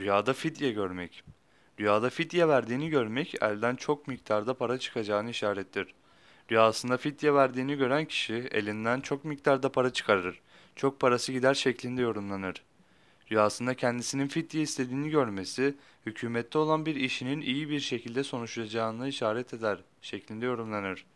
Rüyada fidye görmek. Rüyada fidye verdiğini görmek elden çok miktarda para çıkacağını işarettir. Rüyasında fidye verdiğini gören kişi elinden çok miktarda para çıkarır. Çok parası gider şeklinde yorumlanır. Rüyasında kendisinin fidye istediğini görmesi, hükümette olan bir işinin iyi bir şekilde sonuçlanacağını işaret eder şeklinde yorumlanır.